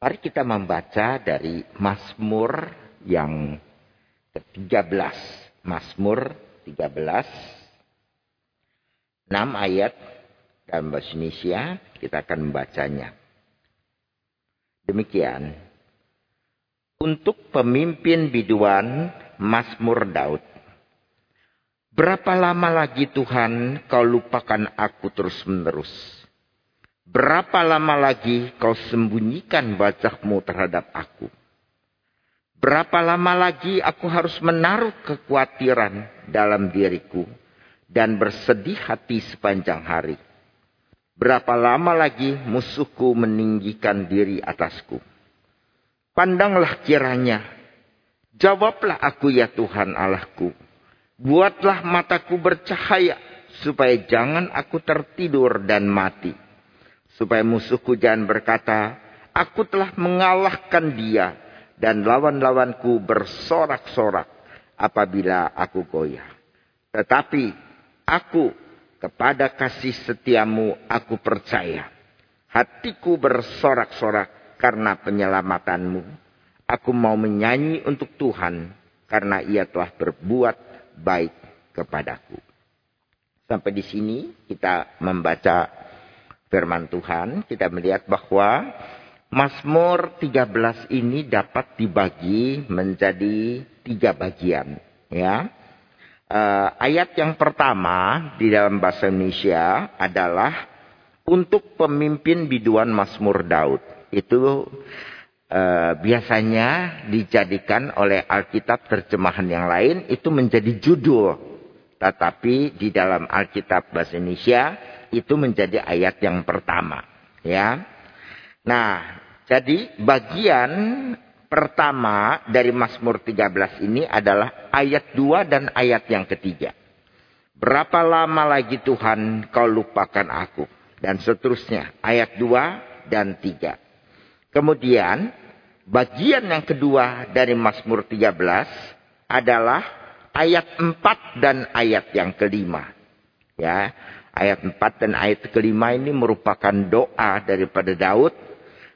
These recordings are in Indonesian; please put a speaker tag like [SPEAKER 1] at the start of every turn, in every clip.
[SPEAKER 1] Mari kita membaca dari Mazmur yang ke-13. Mazmur 13. 6 ayat dalam bahasa Indonesia kita akan membacanya. Demikian. Untuk pemimpin biduan Mazmur Daud. Berapa lama lagi Tuhan kau lupakan aku terus menerus? Berapa lama lagi kau sembunyikan wajahmu terhadap aku? Berapa lama lagi aku harus menaruh kekhawatiran dalam diriku dan bersedih hati sepanjang hari? Berapa lama lagi musuhku meninggikan diri atasku? Pandanglah kiranya, jawablah aku ya Tuhan Allahku. Buatlah mataku bercahaya supaya jangan aku tertidur dan mati supaya musuhku jangan berkata, aku telah mengalahkan dia dan lawan-lawanku bersorak-sorak apabila aku goyah. Tetapi aku kepada kasih setiamu aku percaya. Hatiku bersorak-sorak karena penyelamatanmu. Aku mau menyanyi untuk Tuhan karena ia telah berbuat baik kepadaku. Sampai di sini kita membaca firman Tuhan, kita melihat bahwa Mazmur 13 ini dapat dibagi menjadi tiga bagian. Ya. Uh, ayat yang pertama di dalam bahasa Indonesia adalah untuk pemimpin biduan Mazmur Daud. Itu uh, biasanya dijadikan oleh Alkitab terjemahan yang lain itu menjadi judul. Tetapi di dalam Alkitab bahasa Indonesia itu menjadi ayat yang pertama, ya. Nah, jadi bagian pertama dari Mazmur 13 ini adalah ayat 2 dan ayat yang ketiga. Berapa lama lagi Tuhan kau lupakan aku? Dan seterusnya, ayat 2 dan 3. Kemudian, bagian yang kedua dari Mazmur 13 adalah ayat 4 dan ayat yang kelima. Ya, ayat 4 dan ayat kelima ini merupakan doa daripada Daud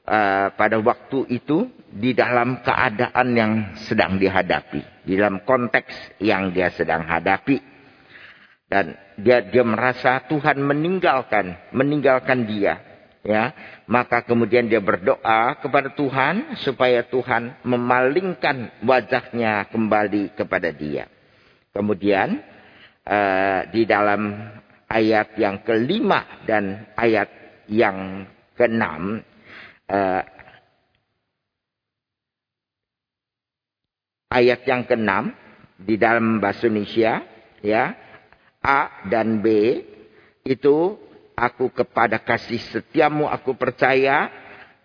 [SPEAKER 1] uh, pada waktu itu di dalam keadaan yang sedang dihadapi, di dalam konteks yang dia sedang hadapi. Dan dia dia merasa Tuhan meninggalkan, meninggalkan dia, ya. Maka kemudian dia berdoa kepada Tuhan supaya Tuhan memalingkan wajahnya kembali kepada dia. Kemudian uh, di dalam ayat yang kelima dan ayat yang keenam. Uh, ayat yang keenam di dalam bahasa Indonesia ya A dan B itu aku kepada kasih setiamu aku percaya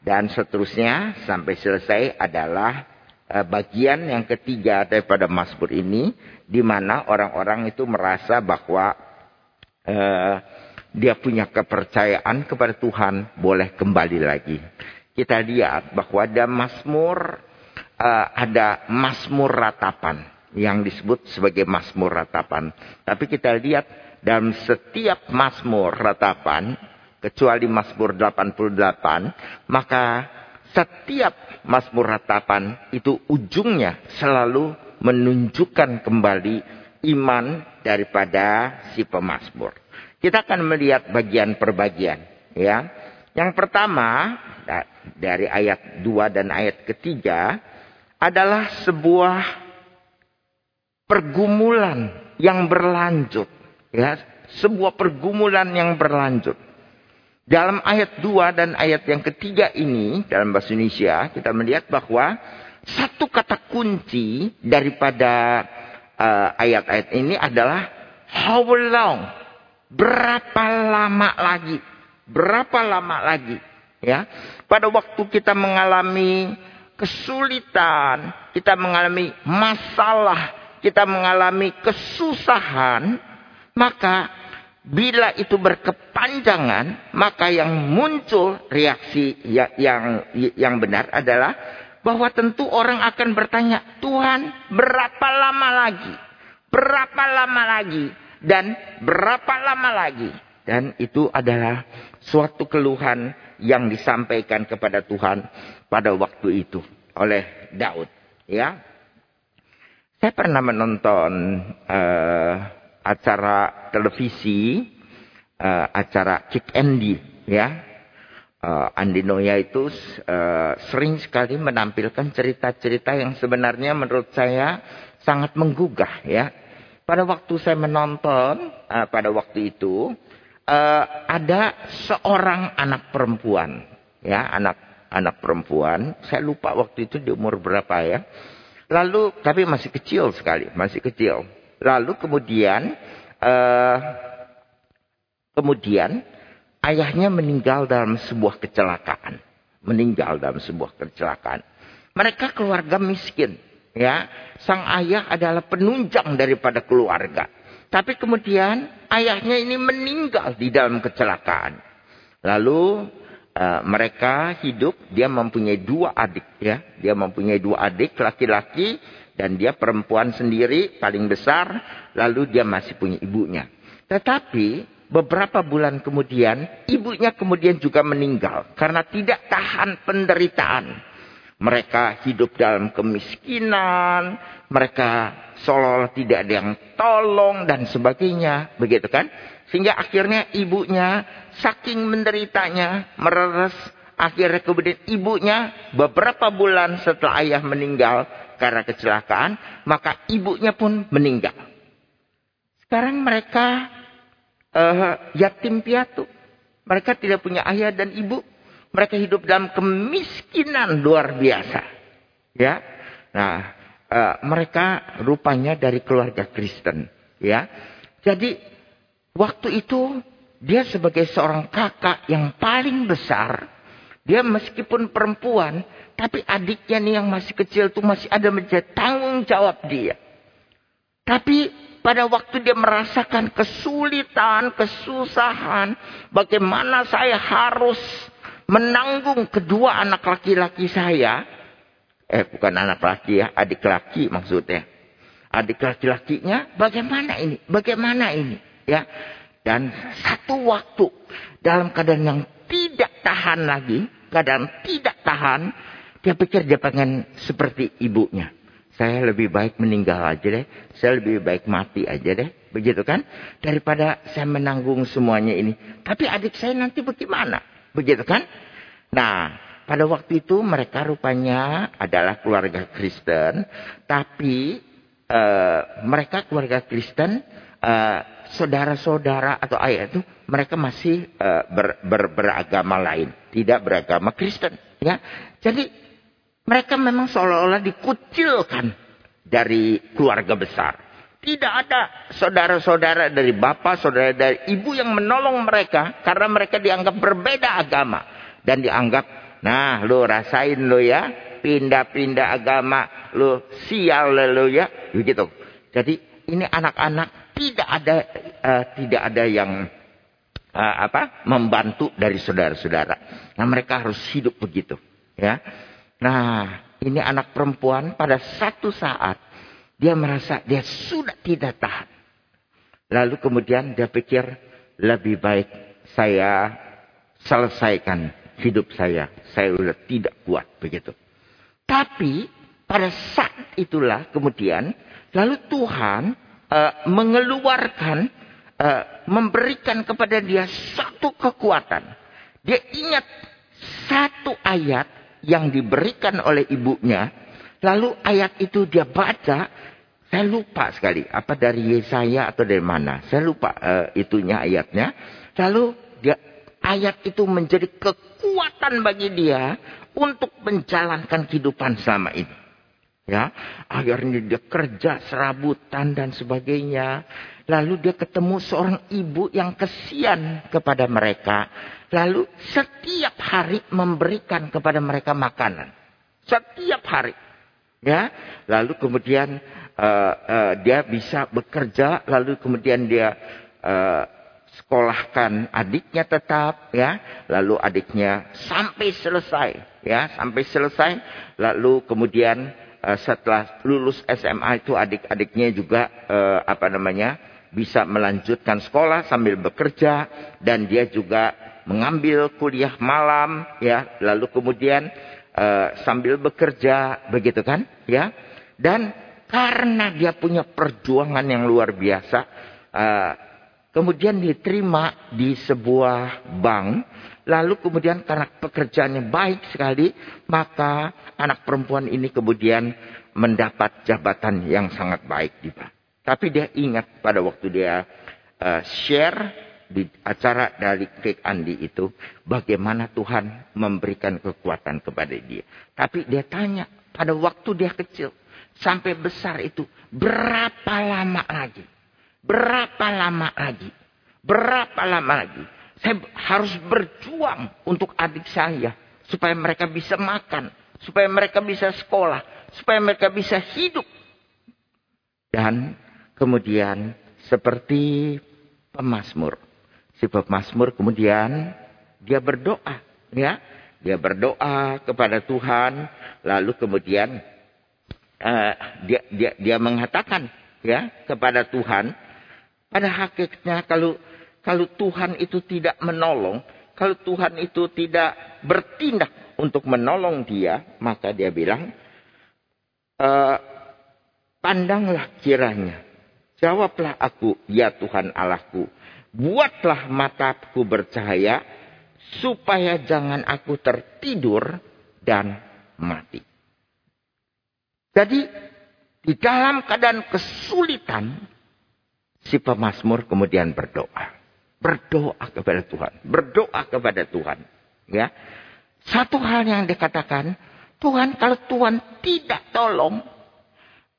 [SPEAKER 1] dan seterusnya sampai selesai adalah uh, bagian yang ketiga daripada Mazmur ini di mana orang-orang itu merasa bahwa uh, dia punya kepercayaan kepada Tuhan boleh kembali lagi. Kita lihat bahwa ada Mazmur uh, ada Mazmur ratapan yang disebut sebagai Mazmur ratapan. Tapi kita lihat dalam setiap Mazmur ratapan kecuali Mazmur 88 maka setiap Mazmur ratapan itu ujungnya selalu menunjukkan kembali iman daripada si pemazmur. Kita akan melihat bagian per bagian, ya. Yang pertama dari ayat 2 dan ayat ketiga adalah sebuah pergumulan yang berlanjut, ya, sebuah pergumulan yang berlanjut. Dalam ayat 2 dan ayat yang ketiga ini dalam bahasa Indonesia kita melihat bahwa satu kata kunci daripada uh, ayat-ayat ini adalah how long? Berapa lama lagi? Berapa lama lagi? Ya, pada waktu kita mengalami kesulitan, kita mengalami masalah, kita mengalami kesusahan, maka bila itu berkepanjangan, maka yang muncul reaksi yang yang, yang benar adalah bahwa tentu orang akan bertanya, Tuhan berapa lama lagi? Berapa lama lagi? Dan berapa lama lagi? Dan itu adalah suatu keluhan yang disampaikan kepada Tuhan pada waktu itu oleh Daud. Ya, saya pernah menonton uh, acara televisi, uh, acara Kick Andy, ya. Uh, Andi Noya itu uh, sering sekali menampilkan cerita-cerita yang sebenarnya menurut saya sangat menggugah, ya. Pada waktu saya menonton, uh, pada waktu itu, uh, ada seorang anak perempuan, ya, anak anak perempuan. Saya lupa waktu itu di umur berapa ya. Lalu tapi masih kecil sekali, masih kecil. Lalu kemudian uh, kemudian ayahnya meninggal dalam sebuah kecelakaan. Meninggal dalam sebuah kecelakaan. Mereka keluarga miskin, ya. Sang ayah adalah penunjang daripada keluarga. Tapi kemudian ayahnya ini meninggal di dalam kecelakaan. Lalu uh, mereka hidup, dia mempunyai dua adik ya. Dia mempunyai dua adik laki-laki dan dia perempuan sendiri paling besar, lalu dia masih punya ibunya. Tetapi beberapa bulan kemudian ibunya kemudian juga meninggal karena tidak tahan penderitaan. Mereka hidup dalam kemiskinan, mereka seolah-olah tidak ada yang tolong dan sebagainya, begitu kan? Sehingga akhirnya ibunya saking menderitanya, mereres, akhirnya kemudian ibunya beberapa bulan setelah ayah meninggal karena kecelakaan, maka ibunya pun meninggal. Sekarang mereka uh, yatim piatu. Mereka tidak punya ayah dan ibu. Mereka hidup dalam kemiskinan luar biasa. Ya. Nah, uh, mereka rupanya dari keluarga Kristen, ya. Jadi waktu itu dia sebagai seorang kakak yang paling besar, dia meskipun perempuan, tapi adiknya nih yang masih kecil tuh masih ada menjadi tanggung jawab dia. Tapi pada waktu dia merasakan kesulitan, kesusahan, bagaimana saya harus menanggung kedua anak laki-laki saya. Eh bukan anak laki ya, adik laki maksudnya. Adik laki-lakinya bagaimana ini? Bagaimana ini? Ya. Dan satu waktu dalam keadaan yang tidak tahan lagi, keadaan tidak tahan, dia pikir dia pengen seperti ibunya. Saya lebih baik meninggal aja deh. Saya lebih baik mati aja deh. Begitu kan? Daripada saya menanggung semuanya ini. Tapi adik saya nanti bagaimana? Begitu kan? Nah, pada waktu itu mereka rupanya adalah keluarga Kristen, tapi uh, mereka keluarga Kristen, uh, saudara-saudara atau ayah itu mereka masih uh, ber, ber, beragama lain, tidak beragama Kristen. Ya, jadi mereka memang seolah-olah dikucilkan dari keluarga besar. Tidak ada saudara-saudara dari bapak, saudara dari ibu yang menolong mereka karena mereka dianggap berbeda agama dan dianggap, nah lu rasain lu ya, pindah-pindah agama, lu sial lu ya, begitu. Jadi ini anak-anak tidak ada uh, tidak ada yang uh, apa membantu dari saudara-saudara. Nah mereka harus hidup begitu, ya. Nah ini anak perempuan pada satu saat dia merasa dia sudah tidak tahan. Lalu kemudian dia pikir lebih baik saya selesaikan hidup saya. Saya sudah tidak kuat begitu. Tapi pada saat itulah kemudian lalu Tuhan uh, mengeluarkan uh, memberikan kepada dia satu kekuatan. Dia ingat satu ayat yang diberikan oleh ibunya Lalu ayat itu dia baca, saya lupa sekali apa dari Yesaya atau dari mana. Saya lupa uh, itunya ayatnya. Lalu dia ayat itu menjadi kekuatan bagi dia untuk menjalankan kehidupan selama ini. Ya, akhirnya dia kerja serabutan dan sebagainya. Lalu dia ketemu seorang ibu yang kesian kepada mereka. Lalu setiap hari memberikan kepada mereka makanan. Setiap hari. Ya, lalu kemudian uh, uh, dia bisa bekerja, lalu kemudian dia uh, sekolahkan adiknya tetap, ya, lalu adiknya sampai selesai, ya, sampai selesai, lalu kemudian uh, setelah lulus SMA itu adik-adiknya juga uh, apa namanya bisa melanjutkan sekolah sambil bekerja dan dia juga mengambil kuliah malam, ya, lalu kemudian uh, sambil bekerja, begitu kan, ya. Dan karena dia punya perjuangan yang luar biasa, uh, kemudian diterima di sebuah bank, lalu kemudian karena pekerjaannya baik sekali, maka anak perempuan ini kemudian mendapat jabatan yang sangat baik di bank. Tapi dia ingat pada waktu dia uh, share di acara dari Kek Andi itu bagaimana Tuhan memberikan kekuatan kepada dia. Tapi dia tanya pada waktu dia kecil sampai besar itu berapa lama lagi? Berapa lama lagi? Berapa lama lagi? Saya harus berjuang untuk adik saya supaya mereka bisa makan, supaya mereka bisa sekolah, supaya mereka bisa hidup. Dan kemudian seperti pemazmur si pemazmur kemudian dia berdoa, ya. Dia berdoa kepada Tuhan, lalu kemudian uh, dia dia dia mengatakan ya kepada Tuhan, pada hakikatnya kalau kalau Tuhan itu tidak menolong, kalau Tuhan itu tidak bertindak untuk menolong dia, maka dia bilang, e, pandanglah kiranya, jawablah aku, ya Tuhan Allahku, buatlah mataku bercahaya supaya jangan aku tertidur dan mati. Jadi di dalam keadaan kesulitan si pemazmur kemudian berdoa. Berdoa kepada Tuhan, berdoa kepada Tuhan, ya. Satu hal yang dikatakan, Tuhan kalau Tuhan tidak tolong,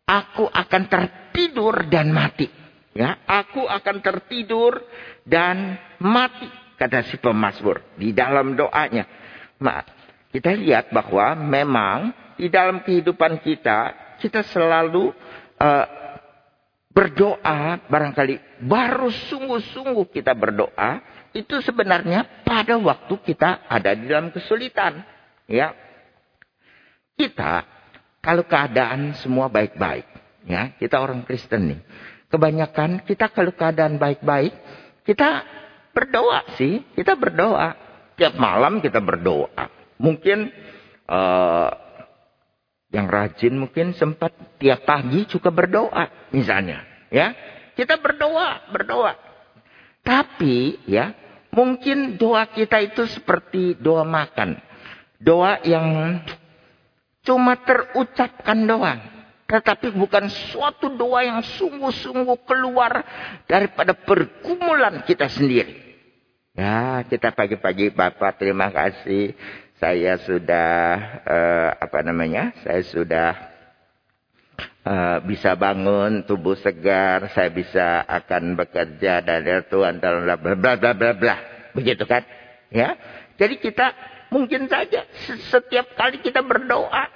[SPEAKER 1] aku akan tertidur dan mati. Ya, aku akan tertidur dan mati kata si pemazmur di dalam doanya. Ma, kita lihat bahwa memang di dalam kehidupan kita kita selalu uh, berdoa barangkali baru sungguh-sungguh kita berdoa itu sebenarnya pada waktu kita ada di dalam kesulitan ya kita kalau keadaan semua baik-baik ya kita orang Kristen nih Kebanyakan kita kalau keadaan baik-baik, kita berdoa sih. Kita berdoa. Tiap malam kita berdoa. Mungkin uh, yang rajin mungkin sempat tiap pagi juga berdoa misalnya. Ya, kita berdoa, berdoa. Tapi ya, mungkin doa kita itu seperti doa makan. Doa yang cuma terucapkan doang. Tetapi bukan suatu doa yang sungguh-sungguh keluar daripada pergumulan kita sendiri. Ya, kita pagi-pagi Bapak terima kasih. Saya sudah uh, apa namanya? Saya sudah uh, bisa bangun, tubuh segar, saya bisa akan bekerja dari Tuhan dalam bla bla bla bla bla. Begitu kan? Ya. Jadi kita mungkin saja setiap kali kita berdoa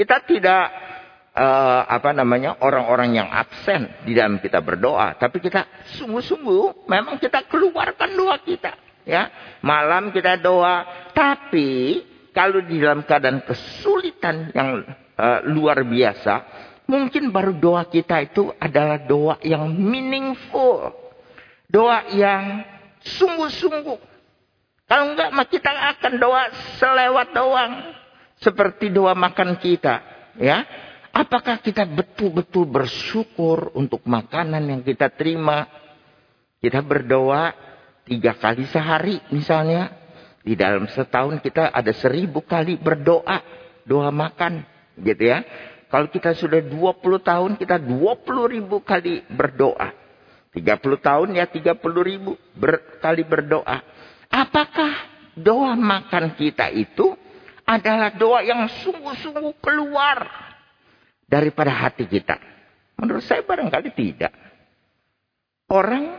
[SPEAKER 1] kita tidak uh, apa namanya orang-orang yang absen di dalam kita berdoa, tapi kita sungguh-sungguh memang kita keluarkan doa kita, ya. Malam kita doa, tapi kalau di dalam keadaan kesulitan yang uh, luar biasa, mungkin baru doa kita itu adalah doa yang meaningful. Doa yang sungguh-sungguh. Kalau enggak, kita akan doa selewat doang. Seperti doa makan kita. Ya, Apakah kita betul-betul bersyukur untuk makanan yang kita terima? Kita berdoa tiga kali sehari misalnya. Di dalam setahun kita ada seribu kali berdoa. Doa makan gitu ya. Kalau kita sudah 20 tahun kita 20 ribu kali berdoa. 30 tahun ya 30 ribu ber, kali berdoa. Apakah doa makan kita itu adalah doa yang sungguh-sungguh keluar daripada hati kita? Menurut saya barangkali tidak. Orang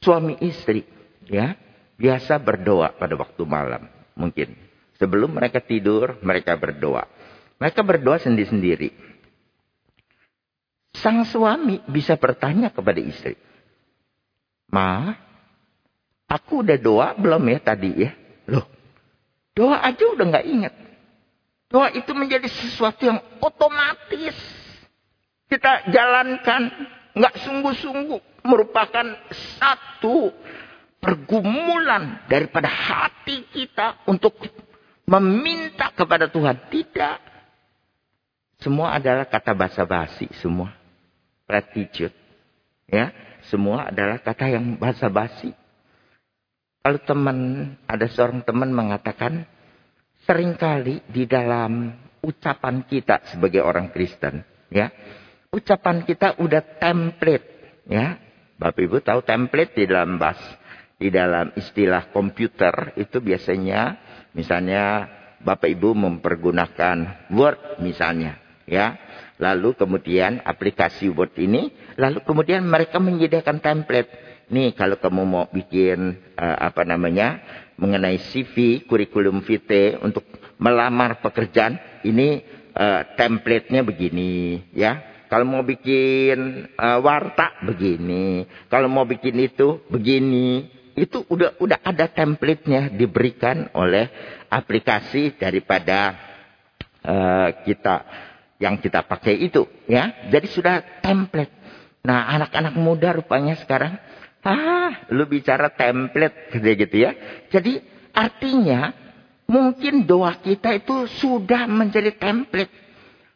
[SPEAKER 1] suami istri ya biasa berdoa pada waktu malam mungkin. Sebelum mereka tidur, mereka berdoa. Mereka berdoa sendiri-sendiri. Sang suami bisa bertanya kepada istri. Ma, aku udah doa belum ya tadi ya? Loh, doa aja udah nggak ingat. Doa itu menjadi sesuatu yang otomatis. Kita jalankan. Nggak sungguh-sungguh. Merupakan satu pergumulan daripada hati kita untuk meminta kepada Tuhan. Tidak. Semua adalah kata basa-basi semua. Platitude. Ya, semua adalah kata yang basa-basi. Kalau teman, ada seorang teman mengatakan, sering kali di dalam ucapan kita sebagai orang Kristen, ya, ucapan kita udah template, ya. Bapak Ibu tahu template di dalam bas, di dalam istilah komputer itu biasanya, misalnya Bapak Ibu mempergunakan Word misalnya, ya. Lalu kemudian aplikasi Word ini, lalu kemudian mereka menyediakan template nih kalau kamu mau bikin uh, apa namanya mengenai CV kurikulum vitae untuk melamar pekerjaan ini uh, template-nya begini ya. Kalau mau bikin uh, warta begini. Kalau mau bikin itu begini. Itu udah udah ada template-nya diberikan oleh aplikasi daripada uh, kita yang kita pakai itu ya. Jadi sudah template. Nah anak-anak muda rupanya sekarang Ah, lu bicara template gitu ya. Jadi artinya mungkin doa kita itu sudah menjadi template.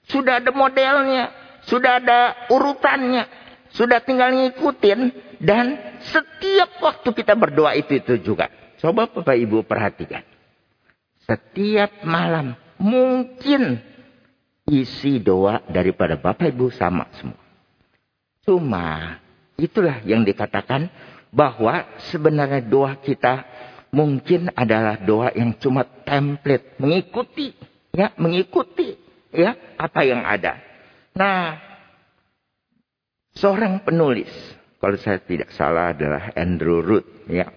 [SPEAKER 1] Sudah ada modelnya, sudah ada urutannya, sudah tinggal ngikutin dan setiap waktu kita berdoa itu itu juga. Coba Bapak Ibu perhatikan. Setiap malam mungkin isi doa daripada Bapak Ibu sama semua. Cuma Itulah yang dikatakan bahwa sebenarnya doa kita mungkin adalah doa yang cuma template, mengikuti, ya, mengikuti, ya, apa yang ada. Nah, seorang penulis, kalau saya tidak salah adalah Andrew Root, ya.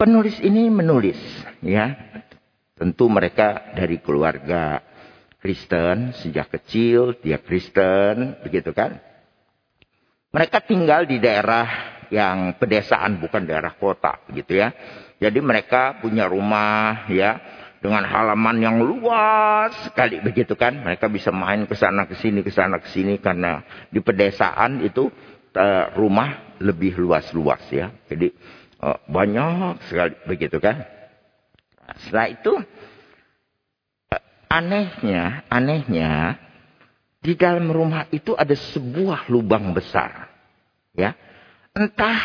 [SPEAKER 1] Penulis ini menulis, ya. Tentu mereka dari keluarga Kristen sejak kecil, dia Kristen, begitu kan? Mereka tinggal di daerah yang pedesaan bukan daerah kota gitu ya. Jadi mereka punya rumah ya dengan halaman yang luas sekali begitu kan. Mereka bisa main ke sana ke sini ke sana ke sini karena di pedesaan itu uh, rumah lebih luas-luas ya. Jadi uh, banyak sekali begitu kan. Setelah itu uh, anehnya, anehnya di dalam rumah itu ada sebuah lubang besar. Ya. Entah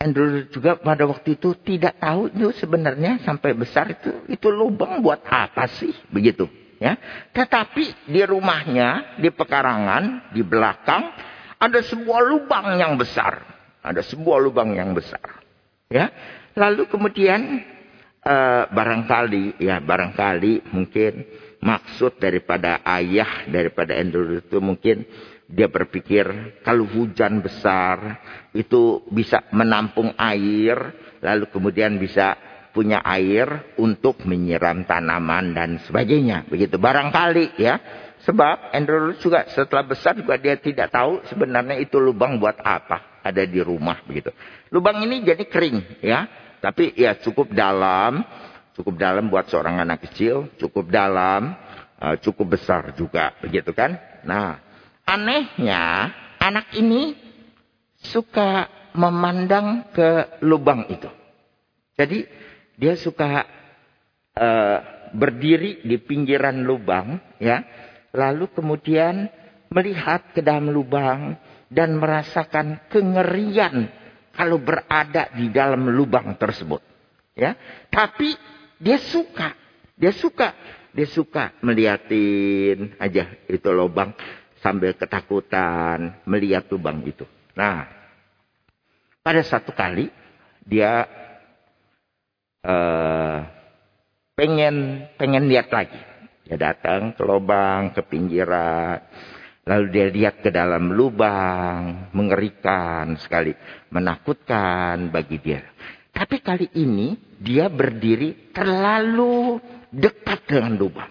[SPEAKER 1] Andrew juga pada waktu itu tidak tahu itu sebenarnya sampai besar itu itu lubang buat apa sih begitu ya tetapi di rumahnya di pekarangan di belakang ada sebuah lubang yang besar ada sebuah lubang yang besar ya lalu kemudian uh, barangkali ya barangkali mungkin maksud daripada ayah daripada Andrew itu mungkin dia berpikir kalau hujan besar itu bisa menampung air lalu kemudian bisa punya air untuk menyiram tanaman dan sebagainya. Begitu. Barangkali ya. Sebab Andrew juga setelah besar juga dia tidak tahu sebenarnya itu lubang buat apa. Ada di rumah begitu. Lubang ini jadi kering ya. Tapi ya cukup dalam Cukup dalam buat seorang anak kecil, cukup dalam, uh, cukup besar juga, begitu kan? Nah, anehnya anak ini suka memandang ke lubang itu. Jadi dia suka uh, berdiri di pinggiran lubang, ya, lalu kemudian melihat ke dalam lubang dan merasakan kengerian kalau berada di dalam lubang tersebut. Ya, tapi dia suka. Dia suka. Dia suka meliatin aja itu lubang sambil ketakutan melihat lubang itu. Nah, pada satu kali dia uh, pengen pengen lihat lagi. Dia datang ke lubang, ke pinggiran, lalu dia lihat ke dalam lubang, mengerikan sekali, menakutkan bagi dia. Tapi kali ini dia berdiri terlalu dekat dengan lubang.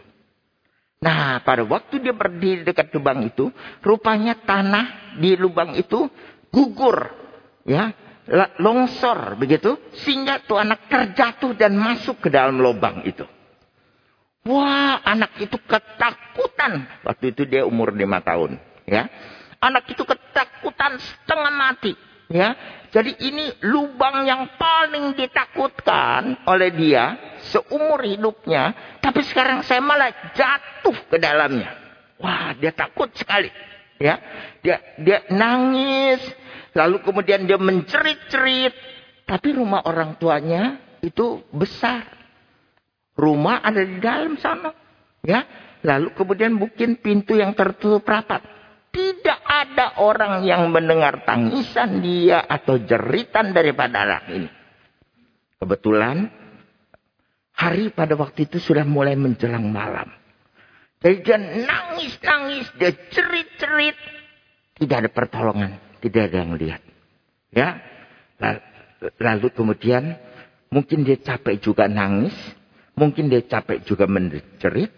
[SPEAKER 1] Nah, pada waktu dia berdiri dekat lubang itu, rupanya tanah di lubang itu gugur, ya, longsor begitu, sehingga tuh anak terjatuh dan masuk ke dalam lubang itu. Wah, anak itu ketakutan. Waktu itu dia umur lima tahun, ya. Anak itu ketakutan setengah mati. Ya, jadi ini lubang yang paling ditakutkan oleh dia seumur hidupnya, tapi sekarang saya malah jatuh ke dalamnya. Wah, dia takut sekali. Ya, dia dia nangis, lalu kemudian dia mencerit-cerit, tapi rumah orang tuanya itu besar. Rumah ada di dalam sana. Ya, lalu kemudian mungkin pintu yang tertutup rapat. Tidak ada orang yang mendengar tangisan dia atau jeritan daripada anak ini. Kebetulan hari pada waktu itu sudah mulai menjelang malam. Jadi dia nangis-nangis, dia cerit-cerit. Tidak ada pertolongan, tidak ada yang lihat. Ya, lalu kemudian mungkin dia capek juga nangis, mungkin dia capek juga mencerit.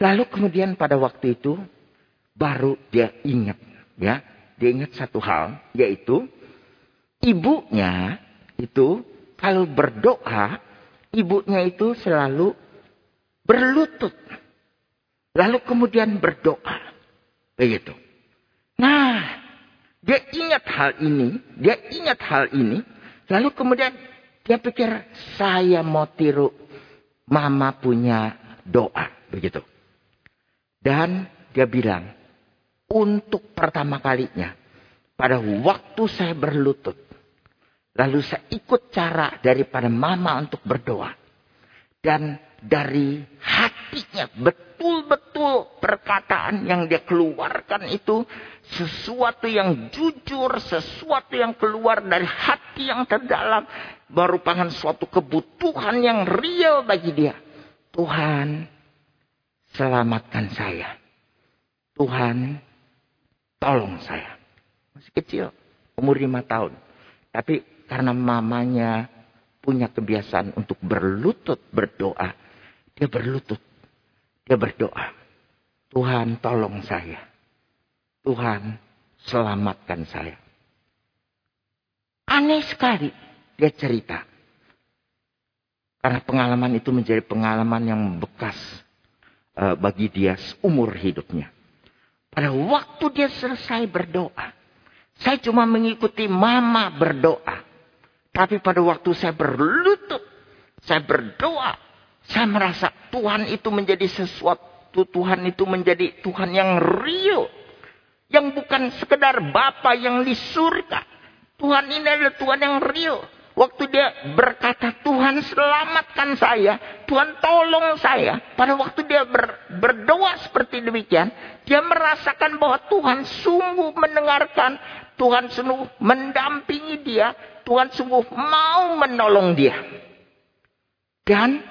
[SPEAKER 1] Lalu kemudian pada waktu itu baru dia ingat ya. Dia ingat satu hal yaitu ibunya itu kalau berdoa ibunya itu selalu berlutut. Lalu kemudian berdoa. Begitu. Nah dia ingat hal ini dia ingat hal ini lalu kemudian dia pikir saya mau tiru mama punya doa. Begitu. Dan dia bilang untuk pertama kalinya pada waktu saya berlutut lalu saya ikut cara daripada mama untuk berdoa dan dari hatinya betul-betul perkataan yang dia keluarkan itu sesuatu yang jujur, sesuatu yang keluar dari hati yang terdalam merupakan suatu kebutuhan yang real bagi dia. Tuhan, selamatkan saya. Tuhan, Tolong saya. Masih kecil, umur lima tahun. Tapi karena mamanya punya kebiasaan untuk berlutut berdoa. Dia berlutut. Dia berdoa. Tuhan tolong saya. Tuhan selamatkan saya. Aneh sekali dia cerita. Karena pengalaman itu menjadi pengalaman yang bekas uh, bagi dia seumur hidupnya. Pada waktu dia selesai berdoa. Saya cuma mengikuti mama berdoa. Tapi pada waktu saya berlutut. Saya berdoa. Saya merasa Tuhan itu menjadi sesuatu. Tuhan itu menjadi Tuhan yang real. Yang bukan sekedar Bapa yang di surga. Tuhan ini adalah Tuhan yang real. Waktu dia berkata, Tuhan selamatkan saya. Tuhan tolong saya. Pada waktu dia ber, berdoa seperti demikian. Dia merasakan bahwa Tuhan sungguh mendengarkan. Tuhan sungguh mendampingi dia. Tuhan sungguh mau menolong dia. Dan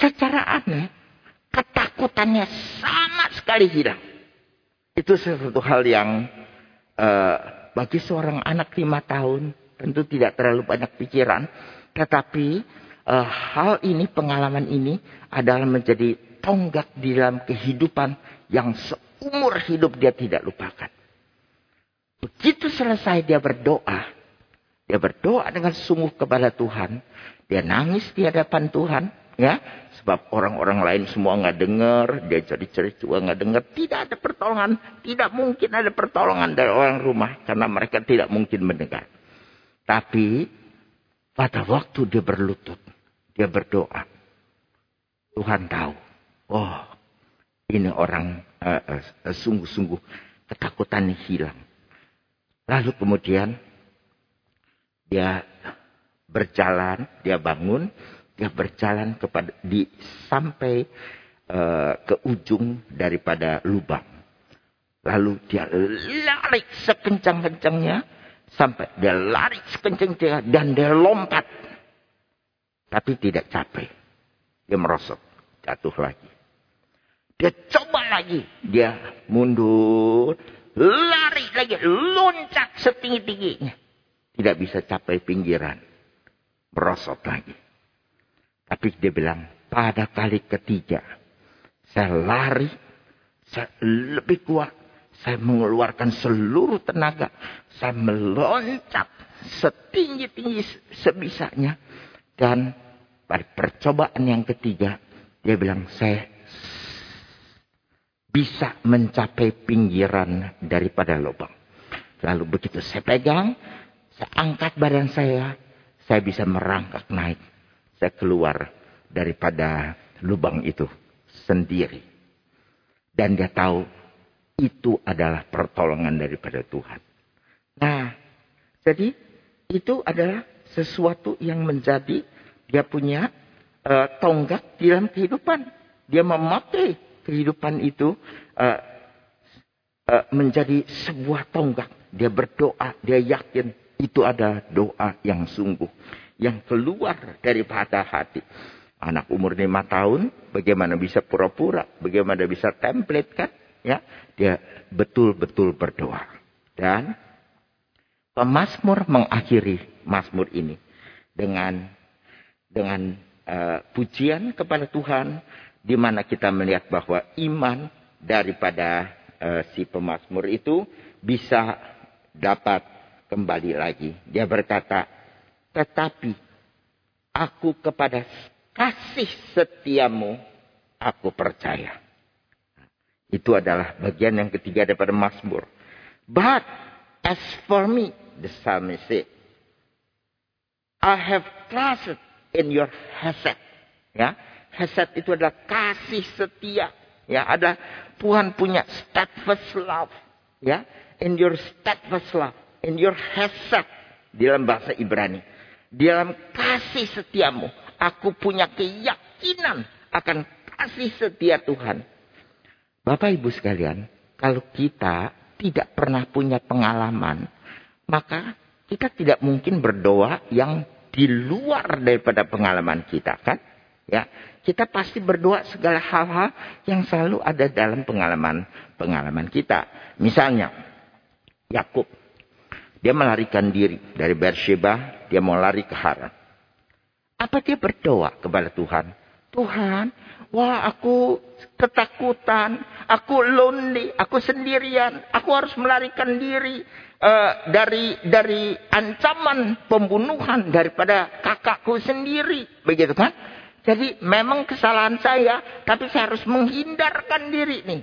[SPEAKER 1] secara aneh. Ketakutannya sama sekali hilang. Itu sesuatu hal yang uh, bagi seorang anak lima tahun tentu tidak terlalu banyak pikiran. Tetapi uh, hal ini, pengalaman ini adalah menjadi tonggak di dalam kehidupan yang seumur hidup dia tidak lupakan. Begitu selesai dia berdoa, dia berdoa dengan sungguh kepada Tuhan, dia nangis di hadapan Tuhan, ya, sebab orang-orang lain semua nggak dengar, dia jadi cerita juga nggak dengar, tidak ada pertolongan, tidak mungkin ada pertolongan dari orang rumah karena mereka tidak mungkin mendengar. Tapi pada waktu dia berlutut, dia berdoa. Tuhan tahu. Oh, ini orang sungguh-sungguh uh, uh, ketakutan hilang. Lalu kemudian dia berjalan, dia bangun, dia berjalan kepada di sampai uh, ke ujung daripada lubang. Lalu dia lari sekencang-kencangnya Sampai dia lari sekencang dan dia lompat. Tapi tidak capek. Dia merosot. Jatuh lagi. Dia coba lagi. Dia mundur. Lari lagi. Loncat setinggi-tingginya. Tidak bisa capai pinggiran. Merosot lagi. Tapi dia bilang, pada kali ketiga. Saya lari. Saya lebih kuat saya mengeluarkan seluruh tenaga. Saya meloncat setinggi-tinggi sebisanya. Dan pada percobaan yang ketiga, dia bilang, saya bisa mencapai pinggiran daripada lubang. Lalu begitu saya pegang, Saya angkat badan saya, saya bisa merangkak naik. Saya keluar daripada lubang itu sendiri. Dan dia tahu itu adalah pertolongan daripada Tuhan. Nah, jadi itu adalah sesuatu yang menjadi dia punya uh, tonggak di dalam kehidupan. Dia memakai kehidupan itu uh, uh, menjadi sebuah tonggak. Dia berdoa, dia yakin itu adalah doa yang sungguh. Yang keluar daripada hati. Anak umur lima tahun, bagaimana bisa pura-pura, bagaimana bisa template kan? Ya, dia betul-betul berdoa. Dan pemazmur mengakhiri mazmur ini dengan dengan uh, pujian kepada Tuhan, di mana kita melihat bahwa iman daripada uh, si pemazmur itu bisa dapat kembali lagi. Dia berkata, tetapi aku kepada kasih setiamu aku percaya. Itu adalah bagian yang ketiga daripada Mazmur. But as for me, the psalmist said, I have trusted in your hesed. Ya, hesed itu adalah kasih setia. Ya, ada Tuhan punya steadfast love. Ya, in your steadfast love, in your hesed dalam bahasa Ibrani. Dalam kasih setiamu, aku punya keyakinan akan kasih setia Tuhan. Bapak Ibu sekalian, kalau kita tidak pernah punya pengalaman, maka kita tidak mungkin berdoa yang di luar daripada pengalaman kita kan? Ya, kita pasti berdoa segala hal-hal yang selalu ada dalam pengalaman-pengalaman kita. Misalnya, Yakub, dia melarikan diri dari Beersheba, dia mau lari ke Haran. Apa dia berdoa kepada Tuhan? Tuhan, wah aku ketakutan, aku lonely, aku sendirian, aku harus melarikan diri uh, dari dari ancaman pembunuhan daripada kakakku sendiri, begitu kan? Jadi memang kesalahan saya, tapi saya harus menghindarkan diri nih.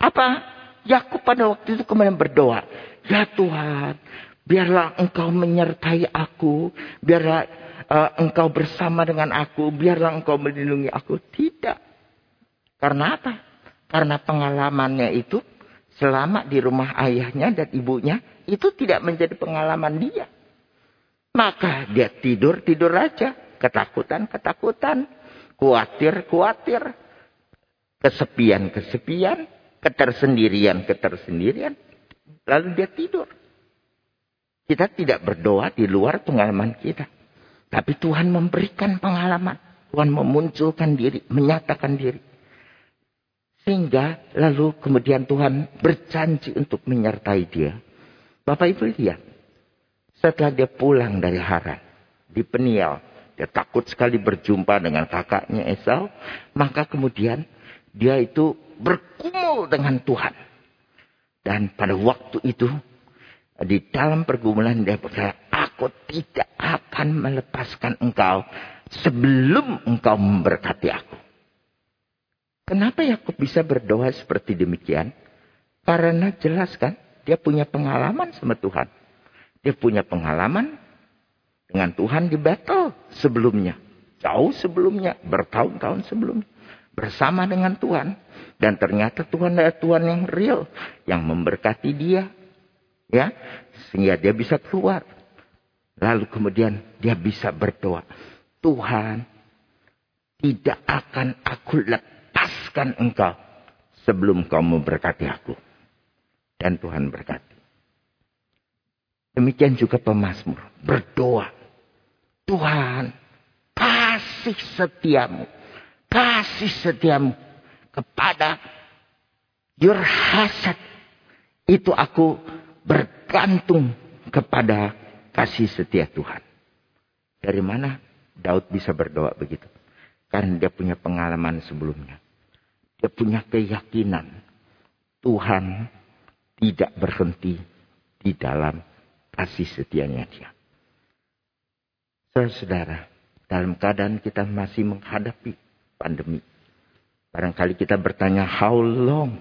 [SPEAKER 1] Apa? Yakub pada waktu itu kemudian berdoa, ya Tuhan, biarlah Engkau menyertai aku, biarlah uh, engkau bersama dengan aku, biarlah engkau melindungi aku. Tidak. Karena apa? Karena pengalamannya itu selama di rumah ayahnya dan ibunya itu tidak menjadi pengalaman dia. Maka dia tidur, tidur aja. Ketakutan, ketakutan. Khawatir, khawatir. Kesepian, kesepian. Ketersendirian, ketersendirian. Lalu dia tidur. Kita tidak berdoa di luar pengalaman kita. Tapi Tuhan memberikan pengalaman. Tuhan memunculkan diri, menyatakan diri. Sehingga lalu kemudian Tuhan berjanji untuk menyertai dia. Bapak Ibu lihat. Setelah dia pulang dari Haran. Di Peniel. Dia takut sekali berjumpa dengan kakaknya Esau. Maka kemudian dia itu berkumul dengan Tuhan. Dan pada waktu itu. Di dalam pergumulan dia berkata, aku tidak akan melepaskan engkau sebelum engkau memberkati aku. Kenapa Yakub bisa berdoa seperti demikian? Karena jelas kan, dia punya pengalaman sama Tuhan. Dia punya pengalaman dengan Tuhan di battle sebelumnya. Jauh sebelumnya, bertahun-tahun sebelumnya. Bersama dengan Tuhan. Dan ternyata Tuhan adalah Tuhan yang real. Yang memberkati dia. Ya, Sehingga dia bisa keluar Lalu kemudian dia bisa berdoa. Tuhan, tidak akan aku lepaskan engkau sebelum kau memberkati aku. Dan Tuhan berkati. Demikian juga pemazmur. Berdoa. Tuhan, kasih setiamu. Kasih setiamu kepada your hasad. Itu aku bergantung kepada kasih setia Tuhan. Dari mana Daud bisa berdoa begitu? Karena dia punya pengalaman sebelumnya. Dia punya keyakinan Tuhan tidak berhenti di dalam kasih setianya dia. Saudara-saudara, dalam keadaan kita masih menghadapi pandemi. Barangkali kita bertanya, how long?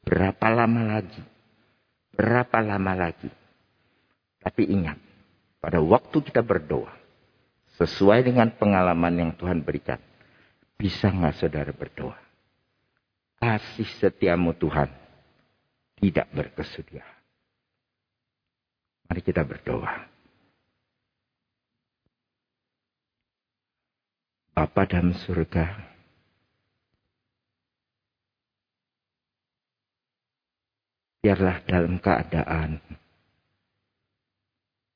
[SPEAKER 1] Berapa lama lagi? Berapa lama lagi? Tapi ingat, pada waktu kita berdoa, sesuai dengan pengalaman yang Tuhan berikan, bisa nggak saudara berdoa? Kasih setiamu Tuhan tidak berkesudian. Mari kita berdoa. Bapa dalam surga, biarlah dalam keadaan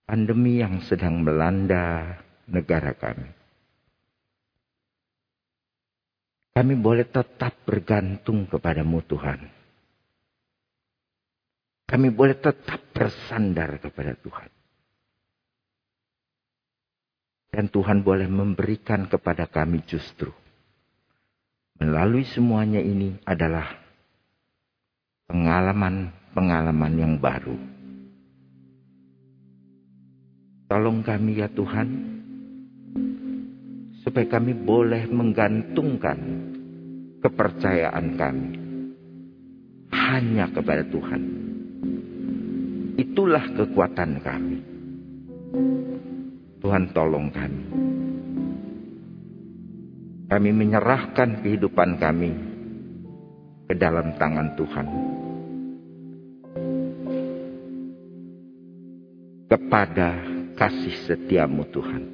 [SPEAKER 1] pandemi yang sedang melanda negara kami. Kami boleh tetap bergantung kepadamu Tuhan. Kami boleh tetap bersandar kepada Tuhan. Dan Tuhan boleh memberikan kepada kami justru. Melalui semuanya ini adalah pengalaman-pengalaman yang baru. Tolong kami ya Tuhan, supaya kami boleh menggantungkan kepercayaan kami hanya kepada Tuhan Itulah kekuatan kami. Tuhan tolong kami. Kami menyerahkan kehidupan kami ke dalam tangan Tuhan. Kepada kasih setiamu Tuhan.